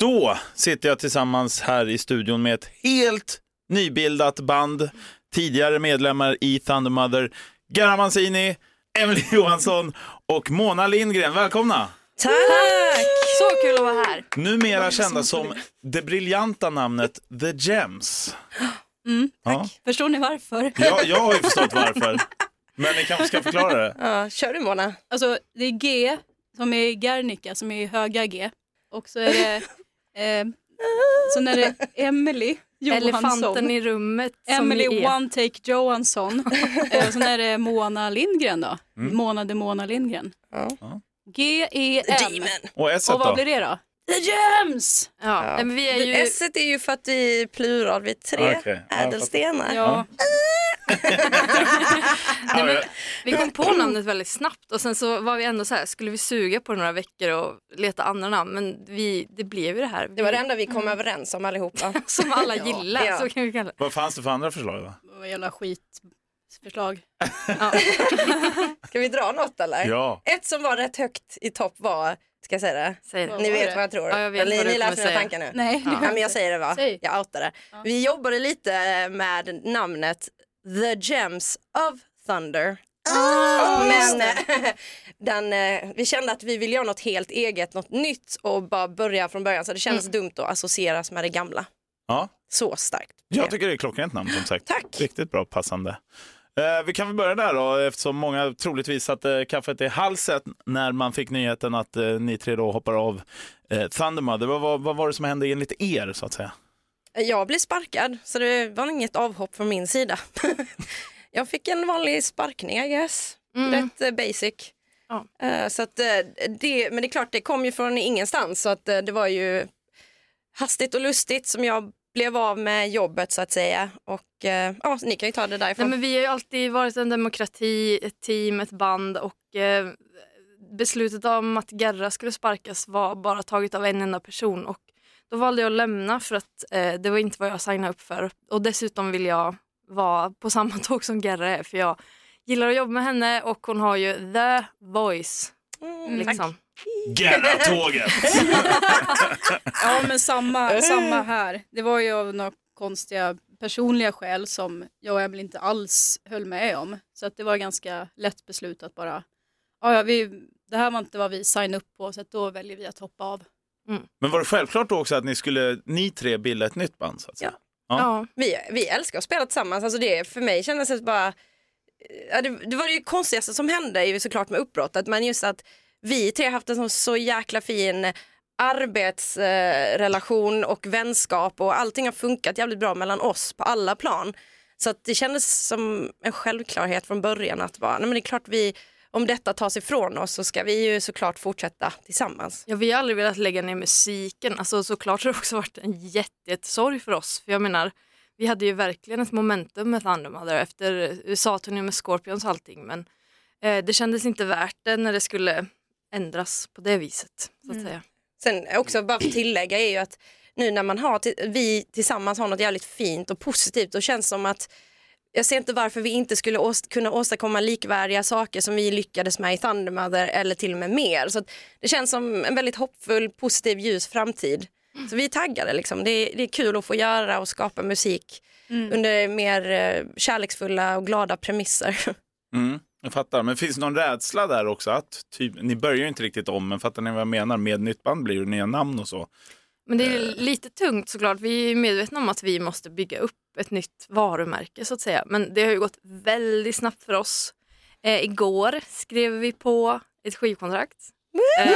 Då sitter jag tillsammans här i studion med ett helt nybildat band. Tidigare medlemmar i Thunder Mother, Gerhard Mancini, Emily Johansson och Mona Lindgren. Välkomna! Tack! Så kul att vara här. Numera kända som det briljanta namnet The Gems. Mm, Ja. Förstår ni varför? Ja, jag har ju förstått varför. Men ni kanske ska förklara det. Ja, kör du Mona. Alltså det är G som är Guernica som är höga G. Och så är det, eh, sen är det Emily Johansson. Elefanten i rummet som Emily är. One Take Johansson. eh, och sen är det Mona Lindgren då. Mm. Mona de Mona Lindgren. Ja. G-E-M. Demon. Och S Och vad då? blir det då? The Gems! Ja. Ja. Men vi är ju... S är ju för att vi är plural, vi är tre ja, jag ädelstenar. Ja. nej, men, vi kom på namnet väldigt snabbt och sen så var vi ändå så här, skulle vi suga på det några veckor och leta andra namn men vi, det blev ju det här. Det var det enda vi kom överens om allihopa. Som alla gillar, Ja. så kan vi kalla det. Vad fanns det för andra förslag? Då? Vad jävla skitförslag. Ja. Ska vi dra något eller? Ja. Ett som var rätt högt i topp var, ska jag säga det? Säg det. Ni var vet det? vad jag tror. Ja, jag vet ni kommer läser mina tankar nu. Nej, Ja. Ja, men jag säger det va? Säg. Jag outar det. Vi jobbade lite med namnet The Gems of Thunder. Men eh, den, eh, vi kände att vi ville göra något helt eget, något nytt och bara börja från början så det kändes dumt att associeras med det gamla. Ja. Så starkt. Jag tycker det är ett klockrent namn som sagt. Tack. Riktigt bra passande. Eh, vi kan väl börja där då eftersom många troligtvis satte kaffet i halsen när man fick nyheten att eh, ni tre då hoppar av eh, Thunder Mother. Vad, vad, vad var det som hände enligt er så att säga? Jag blev sparkad så det var inget avhopp från min sida. jag fick en vanlig sparkning I guess. Rätt eh, basic. Ja. Eh, så att, eh, det, men det är klart det kom ju från ingenstans så att det var ju hastigt och lustigt som jag blev av med jobbet så att säga. Och ja, ni kan ju ta det Nej, därifrån. men vi har ju alltid varit en demokrati, ett team, ett band och eh, beslutet om att Gerra skulle sparkas var bara taget av en enda person och då valde jag att lämna för att eh, det var inte vad jag signade upp för och dessutom vill jag vara på samma tåg som Gerra är för jag gillar att jobba med henne och hon har ju the voice. Mm, Liksom. Gerra-tåget! Ja men samma, samma här. Det var ju av några konstiga personliga skäl som jag och Emil inte alls höll med om. Så att det var ganska lätt beslut att bara, ja, ja vi, det här var inte vad vi signade upp på så att då väljer vi att hoppa av. Men var det självklart då också att ni skulle, ni tre, bilda ett nytt band? Så att säga? Ja. Ja. Vi, vi älskar att spela tillsammans. Alltså det, för mig kändes det bara... Ja, det, det var det ju konstigaste som hände ju såklart med uppbrottet men just att vi tre har haft en så, så jäkla fin arbetsrelation och vänskap och allting har funkat jävligt bra mellan oss på alla plan. Så att det kändes som en självklarhet från början att bara, nej men det är klart vi, om detta tas ifrån oss så ska vi ju såklart fortsätta tillsammans. Ja, vi har aldrig velat lägga ner musiken. Alltså, såklart har det också varit en jätte, jättesorg för oss. För jag menar, vi hade ju verkligen ett momentum med Thunder Mother efter USA-turnén med Scorpions och allting. Men eh, det kändes inte värt det när det skulle ändras på det viset. Så att säga. Sen också bara för att tillägga är ju att nu när man har, vi tillsammans har något jävligt fint och positivt och känns som att jag ser inte varför vi inte skulle åst- kunna åstadkomma likvärdiga saker som vi lyckades med i Thundermother eller till och med mer. Så att det känns som en väldigt hoppfull, positiv, ljus framtid. Så vi är taggade liksom. Det är, det är kul att få göra och skapa musik under mer eh, kärleksfulla och glada premisser. Mm, jag fattar. Men finns det någon rädsla där också? Att typ, ni börjar ju inte riktigt om, men fattar ni vad jag menar? Med nytt band blir det nya namn och så. Men det är lite tungt såklart. Vi är medvetna om att vi måste bygga upp ett nytt varumärke så att säga. Men det har ju gått väldigt snabbt för oss. Eh, igår skrev vi på ett skivkontrakt. Eh,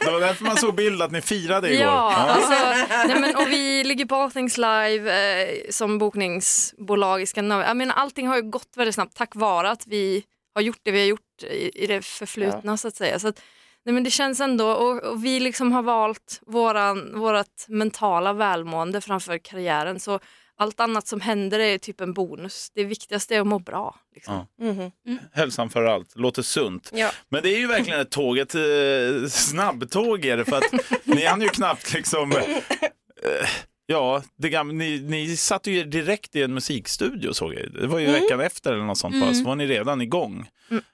Det var därför man såg bild att ni firade igår. Ja, alltså, nej men, och vi ligger på All Things Live eh, som bokningsbolag i Skandinavien. Jag menar, allting har ju gått väldigt snabbt tack vare att vi har gjort det vi har gjort i, i det förflutna så att säga. Så att, nej men det känns ändå, och, och vi liksom har valt våran, vårat mentala välmående framför karriären. Så allt annat som händer är typ en bonus. Det viktigaste är att må bra. Liksom. Ja. Hälsan för allt, låter sunt. Ja. Men det är ju verkligen ett tåg, ett eh, snabbtåg är det för att ni hann ju knappt liksom eh, Ja, det gamla, ni, ni satt ju direkt i en musikstudio såg jag. Det var ju veckan efter eller något sånt bara, så var ni redan igång.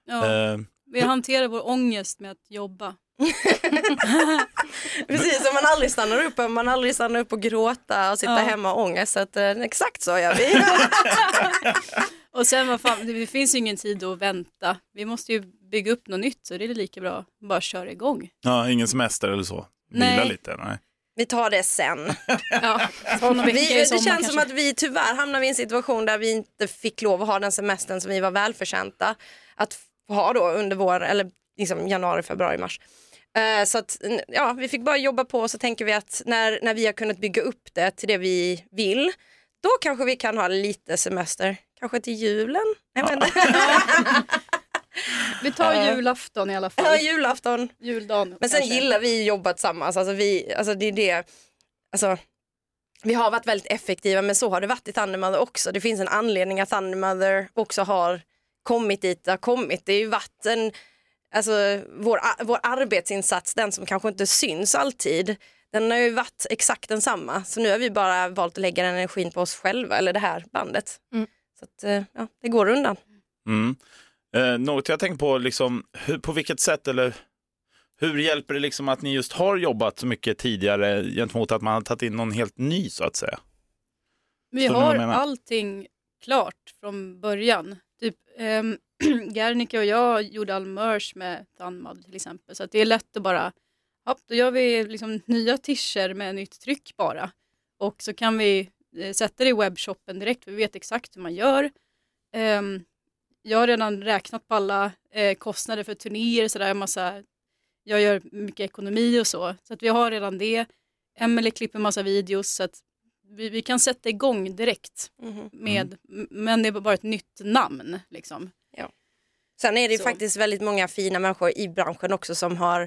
Ja. Eh, Vi hanterar vår ångest med att jobba. Precis, som man aldrig stannar upp, man aldrig stannar upp och gråta och sitta Ja. hemma och ångest. Så att, eh, exakt så gör vi. Och sen vad fan, det finns ju ingen tid att vänta. Vi måste ju bygga upp något nytt så det är lika bra att bara köra igång. Ja, ingen semester eller så? Vila Nej. lite? Nej. vi tar det sen. Ja, Vi, det känns som kanske. att vi tyvärr hamnar i en situation där vi inte fick lov att ha den semestern som vi var välförtjänta att ha då under vår, eller liksom januari, februari, mars. Eh, så att ja, vi fick bara jobba på och så tänker vi att när, när vi har kunnat bygga upp det till det vi vill, då kanske vi kan ha lite semester. Kanske till julen? Inte. Vi tar Ja. julafton i alla fall. Ja, julafton. Juldagen. Men sen kanske. gillar vi att jobba tillsammans. Alltså vi, alltså det är det, alltså, vi har varit väldigt effektiva men så har det varit i Thundermother också. Det finns en anledning att Thundermother också har kommit dit det har kommit. Det är ju varit en, alltså, vår, vår arbetsinsats, den som kanske inte syns alltid, den har ju varit exakt densamma. Så nu har vi bara valt att lägga den energin på oss själva, eller det här bandet. Mm. Så att, eh, ja, det går undan. Mm. Eh, något jag tänkt på, liksom, hur, på vilket sätt eller hur hjälper det liksom att ni just har jobbat så mycket tidigare gentemot att man har tagit in någon helt ny så att säga? Vi har allting klart från början. Typ, ehm, um, Gernika och jag gjorde all merch med Tanmad till exempel. Så att det är lätt att bara, hopp, då gör vi liksom nya tischer med nytt tryck bara. Och så kan vi eh, sätta det i webbshoppen direkt, för vi vet exakt hur man gör. Ehm, jag har redan räknat på alla eh, kostnader för turnéer, så där, massa, jag gör mycket ekonomi och så. Så att vi har redan det. Emelie klipper massa videos, så att vi, vi kan sätta igång direkt Mhm. med, m- men det är bara ett nytt namn. Liksom. Sen är det ju Så. faktiskt väldigt många fina människor i branschen också som har,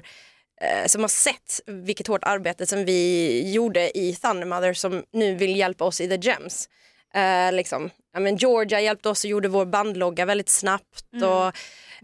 eh, som har sett vilket hårt arbete som vi gjorde i Thundermother som nu vill hjälpa oss i The Gems. Eh, liksom. Ja, men Georgia hjälpte oss och gjorde vår bandlogga väldigt snabbt Mm. och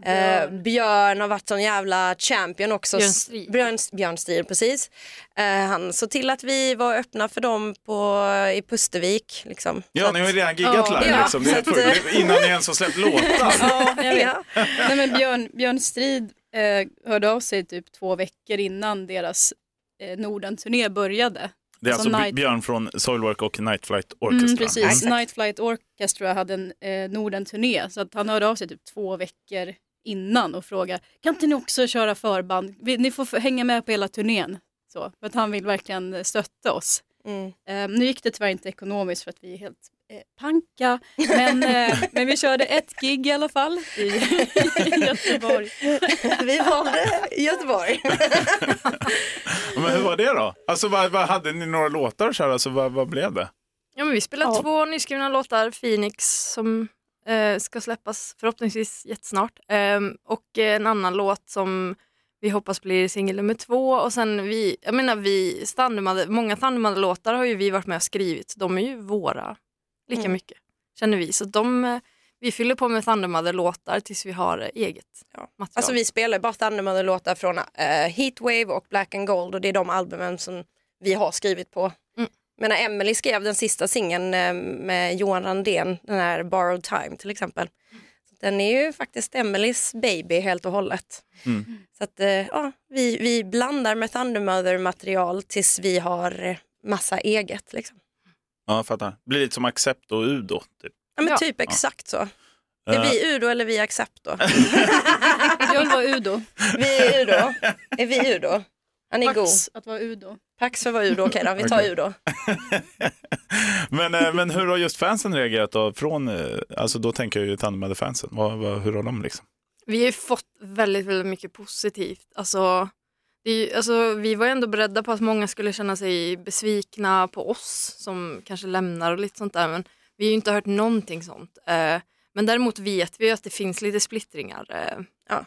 eh, Björn har varit sån jävla champion också. Björn Strid. Björn, Björn Strid, precis. Eh, han såg till att vi var öppna för dem på, i Pustervik. Liksom. Ja, Så ni har ju redan giggat Ja, live ja, liksom. Det är så helt att, sjukt. Innan ni ens har släppt låtar. Ja, jag vet. Ja. Nej, men Björn, Björn Strid eh, hörde av sig typ två veckor innan deras eh, Norden-turné började. Det är Som alltså Night- Björn från Soilwork och Night Flight Orchestra. Mm, precis. Exakt. Night Flight Orchestra hade en eh, Norden-turné så att han hörde av sig typ två veckor innan och frågade kan inte ni också köra förband? Ni får hänga med på hela turnén. Så, för att han vill verkligen stötta oss. Mm. Eh, nu gick det tyvärr inte ekonomiskt för att vi är helt eh, panka. Men, eh, men vi körde ett gig i alla fall i, i Göteborg. vi valde Göteborg. Men hur var det då? Alltså vad, vad hade ni några låtar så här? Alltså vad, vad blev det? Ja, men vi spelar Ja. två nyskrivna låtar, Phoenix som eh, ska släppas förhoppningsvis jättesnart Ehm, och en annan låt som vi hoppas blir singel nummer två och sen vi, jag menar vi, många Thundermother-låtar har ju vi varit med och skrivit, de är ju våra lika Mm. mycket känner vi så de, vi fyller på med Thundermother-låtar tills vi har eget Ja. material. Alltså vi spelar bara Thundermother-låtar från uh, Heatwave och Black and Gold och det är de albumen som vi har skrivit på. Mm. Men när Emily skrev den sista singeln eh, med Johan Randén, den här Borrowed Time till exempel. Så Den är ju faktiskt Emelies baby helt och hållet. Mm. Så att, eh, ja, vi, vi blandar med Thundermother-material tills vi har massa eget. Liksom. Ja, jag fattar. Det blir lite som Accept och Udo. Typ. Ja, men Ja. typ exakt så. Är vi Udo eller vi Accept då? Jag vill vara Udo. Vi är Udo. Är vi Udo? Han är god. Pax att vara Udo. Pax för att vara Udo, okej då, vi tar. Udo. men, eh, men hur har just fansen reagerat då? Från, eh, alltså då tänker jag ju. Vad, vad, hur har de liksom? Vi har ju fått väldigt, väldigt mycket positivt. Alltså, det är, alltså, vi var ändå beredda på att många skulle känna sig besvikna på oss som kanske lämnar och lite sånt där. Men vi har ju inte hört någonting sånt. Eh, men däremot vet vi ju att det finns lite splittringar. Eh,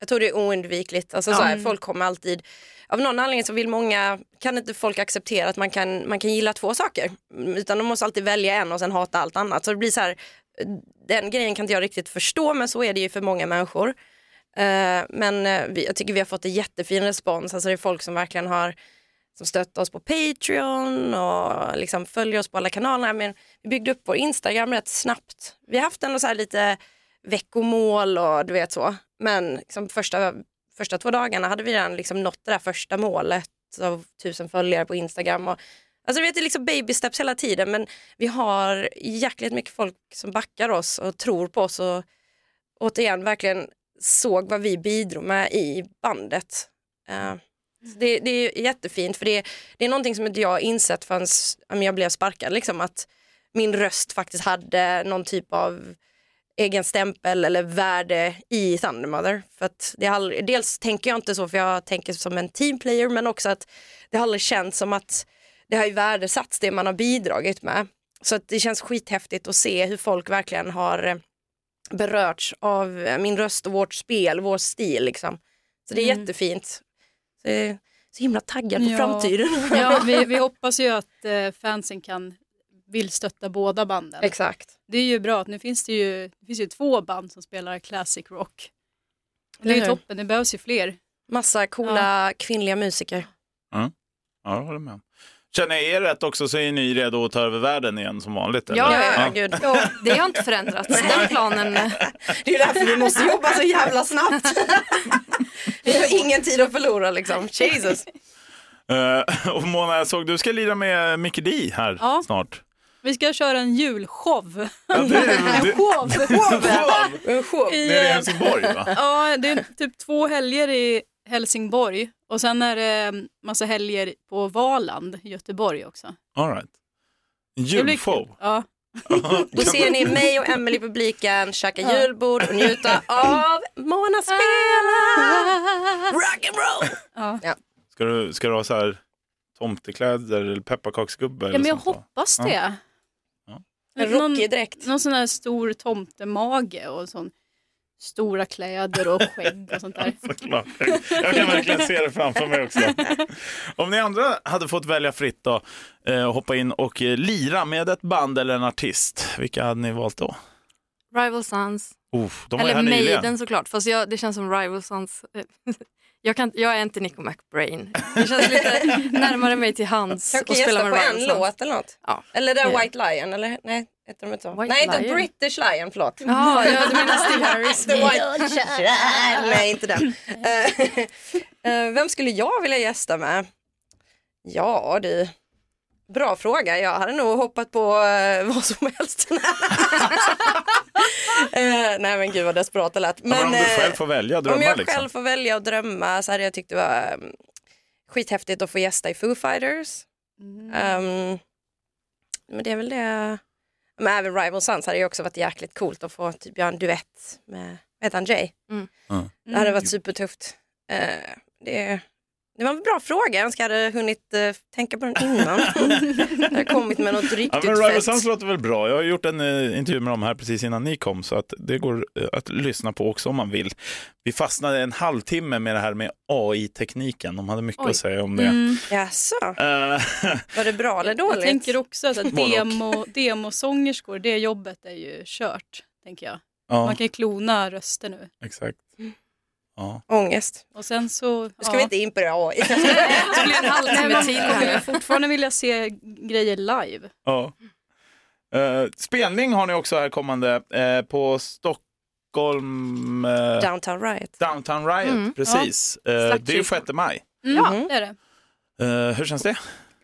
Jag tror det är oundvikligt. Alltså, så här, folk kommer alltid, av någon anledning så vill många, kan inte folk acceptera att man kan, man kan gilla två saker. Mm, Utan de måste alltid välja en och sen hata allt annat. Så det blir så här, den grejen kan inte jag riktigt förstå men så är det ju för många människor. Eh, men eh, vi, jag tycker vi har fått en jättefin respons. Alltså det är folk som verkligen har som stöttar oss på Patreon och liksom följer oss på alla kanaler. Men vi byggde upp vår Instagram rätt snabbt. Vi har haft ändå så här lite veckomål och du vet så. Men liksom första, första två dagarna hade vi redan liksom nått det där första målet av tusen följare på Instagram. Och, alltså vet, det är liksom baby steps hela tiden men vi har jäkligt mycket folk som backar oss och tror på oss och återigen verkligen såg vad vi bidrog med i bandet. Så det, det är jättefint för det, det är någonting som inte jag insett förrän jag blev sparkad. Liksom, att min röst faktiskt hade någon typ av egen stämpel eller värde i Thundermother. För att det aldrig, dels tänker jag inte så för jag tänker som en teamplayer men också att det har aldrig känts som att det har ju värdesatts det man har bidragit med. Så att det känns skithäftigt att se hur folk verkligen har berörts av min röst och vårt spel, vår stil liksom. Så det är Mm. jättefint. Så så himla taggad på Ja. framtiden. Ja, vi, vi hoppas ju att eh, fansen kan vill stötta båda banden. Exakt. Det är ju bra att nu finns det ju, det finns ju två band som spelar classic rock. Det är ju toppen, det behövs ju fler. Massa coola kvinnliga musiker. Ja, jag håller med. Känner jag er rätt också så är ni redo att ta över världen igen som vanligt? Eller? Ja, Ja, ja, ja, gud. Ja, det har inte förändrats. Den planen. eh, Det är ju därför vi måste jobba så jävla snabbt. Vi har ingen tid att förlora liksom. Jesus. Eh, och Mona, jag såg du ska lira med Mickey D här Ja. snart. Vi ska köra en julshow. Ja, det, är- det, Show! En show. I, det är i eh, Helsingborg va? Ja, det är typ två helger i Helsingborg och sen är det massa helger på Valand i Göteborg också. All right. En julshow. Ja. Då ser ni mig och Emily i publiken käka julbord och njuta av Mona spelar rock'n'roll. Ska du, ska du ha så här tomtekläder eller pepparkaksgubbe? ja, men jag sånt, hoppas Ja. det. Ja. En Någon, rockig dräkt. någon sån här stor tomtemage och sån stora kläder och skägg och sånt där. Såklart. Jag kan verkligen se det framför mig också. Om ni andra hade fått välja fritt då, eh, hoppa in och eh, lira med ett band eller en artist, vilka hade ni valt då? Rival Sons. Uff, de var ju Eller här nyligen. Maiden såklart. Fast jag, det känns som Rival Sons. Jag, kan, jag är inte Nico McBrain. Det känns lite närmare mig till hands Jag att kan spela gästa med på en låt eller något. Ja. Eller den Ja. White Lion, eller nej, heter de inte så? White nej, Lion. British Lion, förlåt. Jaha, ja, du menar Steve Harris. The White Lion. Nej, inte den. Eh, vem skulle jag vilja gästa med? Ja du, bra fråga. Jag hade nog hoppat på uh, vad som helst. Eh, nej men gud vad desperat det lät. Ja, men om du eh, själv får välja, drömma om jag liksom. själv får välja att drömma så hade jag tyckt det var um, skithäftigt att få gästa i Foo Fighters. Mm. Ehm, men det är väl det. Men även Rival Sons hade ju också varit jäkligt coolt att få typ göra en duett med, vad heter han, Jay? Det hade varit supertufft. Eh, det, det var en bra fråga, jag önskar jag hade hunnit eh, tänka på den innan. jag hade kommit med något Ja, riktigt men Rival fett. Sons låter väl bra. Jag har gjort en eh, intervju med dem här precis innan ni kom så att det går eh, att lyssna på också om man vill. Vi fastnade en halvtimme med det här med AI-tekniken. De hade mycket Oj. att säga om det. Mm. Jaså, Eh, var det bra eller Jag dåligt? tänker också att demo, demosångerskor, det jobbet är ju kört, tänker jag. ja, Man kan ju klona röster nu. exakt. Ja. Ångest. Och sen så... Nu ska vi inte in på det AI. Det blir en Nej, halvtimme till här. fortfarande vilja se grejer live. Ja. Eh, spelning har ni också här kommande eh, på Stockholm eh, Downtown Riot. Downtown Riot. Mm. Precis. Eh, det är ju 6 maj. Mm, Ja. det är det. Hur känns det?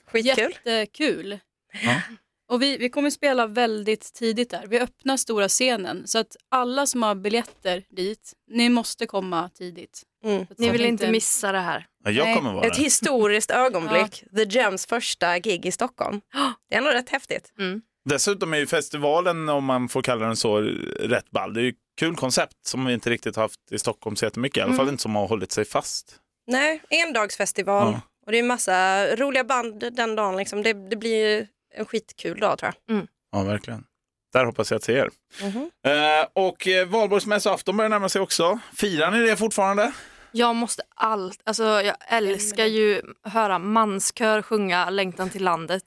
Skitkul. Jättekul. Ja. Och vi, vi kommer spela väldigt tidigt där. Vi öppnar stora scenen så att alla som har biljetter dit, ni måste komma tidigt. Mm. Ni vill inte missa det här. Ja, jag kommer vara Ett där. historiskt ögonblick. The Gems första gig i Stockholm. Det är ändå rätt häftigt. Mm. Dessutom är ju festivalen, om man får kalla den så, rätt ball. Det är ju ett kul koncept som vi inte riktigt haft i Stockholm så jättemycket. I alla fall inte som har hållit sig fast. Nej, endagsfestival. Ja. Och det är massa roliga band den dagen. Liksom. Det, det blir en skitkul dag tror jag. Ja, verkligen. Där hoppas jag att se er. Mhm. Eh, och eh, valborgsmässoafton börjar närma sig också. Firar ni det fortfarande? Jag måste allt, alltså jag älskar ju höra manskör sjunga Längtan till landet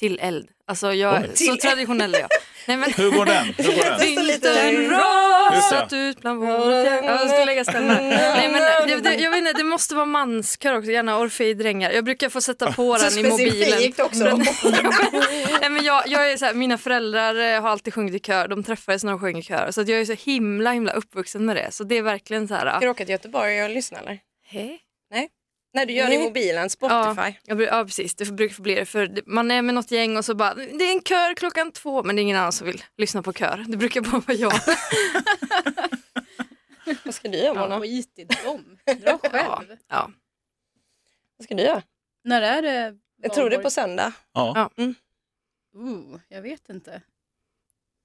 till eld. Alltså jag, Oj. så traditionell är jag. Nej, men, Hur går den? Hur går den? Vintern rasat ut bland våra Jag skulle lägga stämma. Nej, men det, det, jag vet inte, det måste vara manskör också, gärna Orfei-drängar. Jag brukar få sätta på Så den i mobilen. specifikt också. Nej, men jag, jag är så här, mina föräldrar eh, har alltid sjungit i kör, de träffades när de sjöng i kör. Så att jag är så himla himla uppvuxen med det. Så det är verkligen så här... Ska du åka till Göteborg och lyssna eller? Hej. Nej du gör det i mobilen, Spotify. Jag, bru- ja precis, det brukar få bli det. För man är med något gäng och så bara, det är en kör klockan två men det är ingen annan som vill lyssna på kör. Det brukar bara vara jag. Vad ska du göra Ja, Mona? skit i dem. Dra själv. Ja. Vad ska du göra? När är det? Jag tror det är på söndag. Ja. Uh, jag vet inte.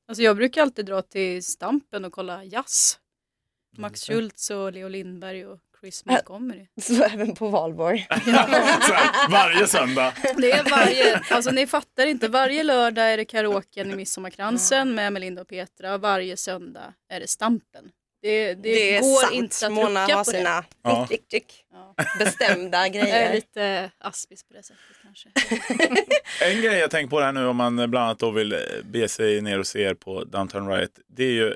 Alltså jag brukar alltid dra till Stampen och kolla jazz. Max Schultz och Leo Lindberg och Chris Montgomery. Så även på valborg. Så här, varje söndag. Det är varje, alltså ni fattar inte, varje lördag är det karaoken i Midsommarkransen med Melinda och Petra. Varje söndag är det Stampen. Det, det, Det går sant. inte att Mona rucka har på det. sina Ja. tick, tick. Ja. bestämda Jag är grejer. lite aspis på det sättet kanske. En grej jag tänker på här nu om man bland annat då vill bege sig ner och se er på Downtown Riot. Det är ju,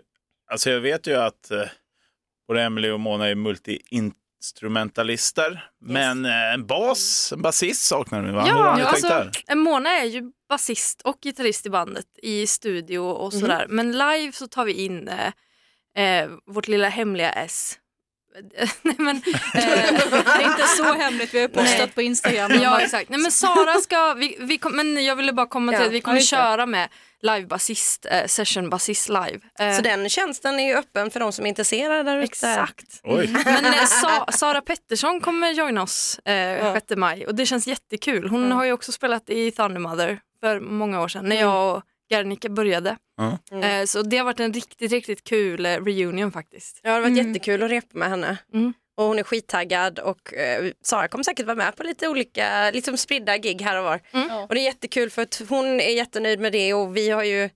alltså jag vet ju att eh, både Emily och Mona är multi-instrumentalister. Men eh, en bas, en basist saknar ni va? Hur har Ja, ni tänkt alltså, där? eh, Mona är ju basist och gitarrist i bandet i studio och sådär. Men live så tar vi in eh, eh, vårt lilla hemliga S. Nej, men, eh, Det är inte så hemligt, vi har ju postat Nej. på Instagram. Ja exakt. Nej, men Sara ska, vi, vi kom, men jag ville bara komma till Ja, att vi ja, kommer köra med livebasist, eh, session basist live. Eh, Så den tjänsten är ju öppen för de som är intresserade där ute. Exakt. Oj, Men eh, Sa Sara Pettersson kommer joina oss eh, 6 maj och det känns jättekul. Hon har ju också spelat i Thundermother för många år sedan när jag och Gernika började. Ja. Eh, så det har varit en riktigt, riktigt kul eh, reunion faktiskt. Ja, det har varit jättekul att repa med henne. Mm. Och hon är skittaggad och eh, Sara kommer säkert vara med på lite olika liksom spridda gig här och var. Ja. Och det är jättekul för att hon är jättenöjd med det och vi har ju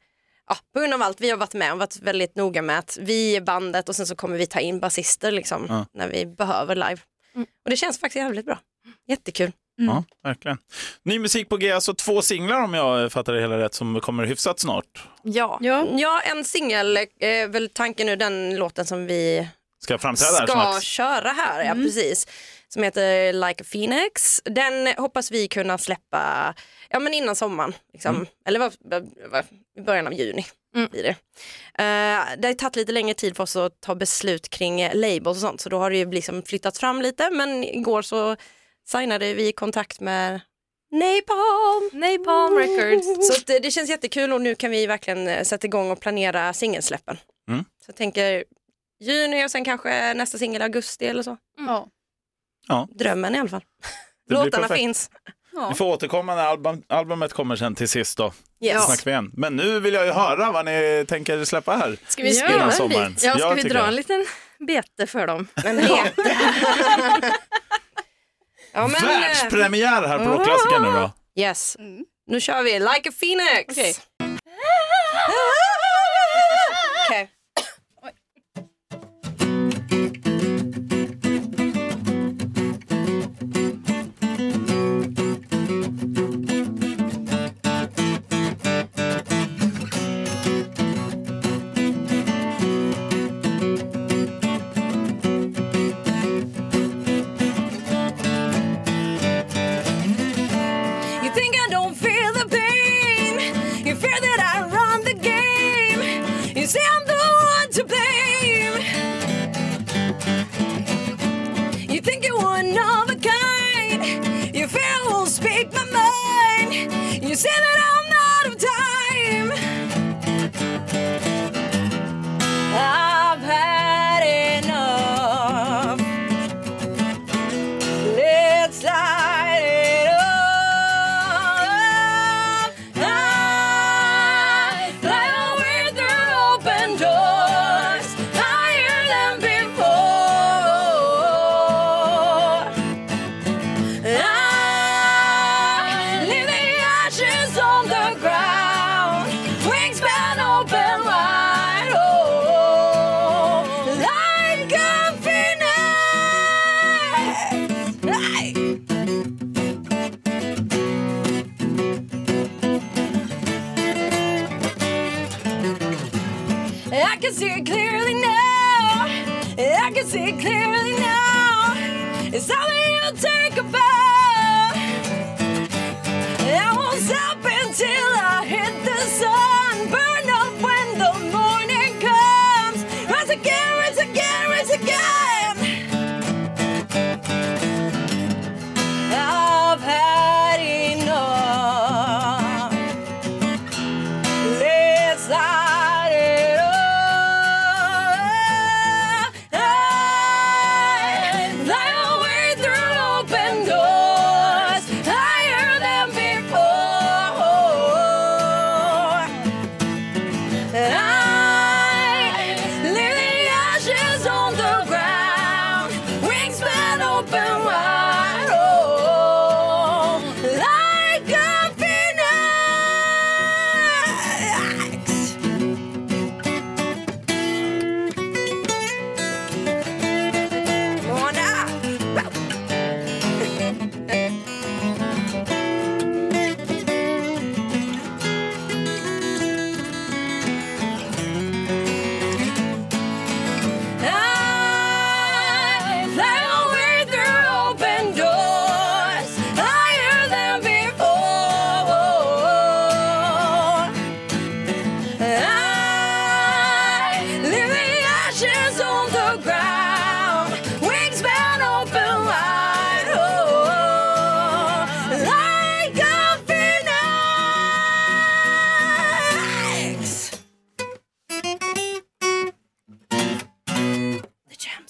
Ja, på grund av allt vi har varit med och varit väldigt noga med att vi är bandet och sen så kommer vi ta in basister liksom, när vi behöver live. Mm. Och det känns faktiskt jävligt bra. Jättekul. Ja, verkligen. Ny musik på G, alltså två singlar om jag fattar det hela rätt som kommer hyfsat snart. Ja. Ja. Ja, en singel är väl tanken nu, den låten som vi Ska framträda här ska snart. köra här, ja precis. Som heter Like a Phoenix. Den hoppas vi kunna släppa ja, men innan sommaren. Liksom. Eller vad, vad, vad, i början av juni. Mm. Blir det. Eh, det har tagit lite längre tid för oss att ta beslut kring labels och sånt så då har det ju liksom flyttats fram lite men igår så signade vi kontrakt med Napalm. Napalm Records. Så att, eh, det känns jättekul och nu kan vi verkligen eh, sätta igång och planera singelsläppen. Mm. Så jag tänker juni och sen kanske nästa singel i augusti eller så. Ja. Drömmen i alla fall. Det blir Låtarna perfekt. finns. Ja. Vi får återkomma när album, albumet kommer sen till sist då. Yes. Snackar vi igen. Men nu vill jag ju höra vad ni tänker släppa här. Ska vi Innan en sommaren. bit? Ja, ska Jag vi dra det. en liten bete för dem? Men det. ja, men, eh, Världspremiär här på Rockklassikern nu då. yes. Nu kör vi Like a Phoenix. Okej. clear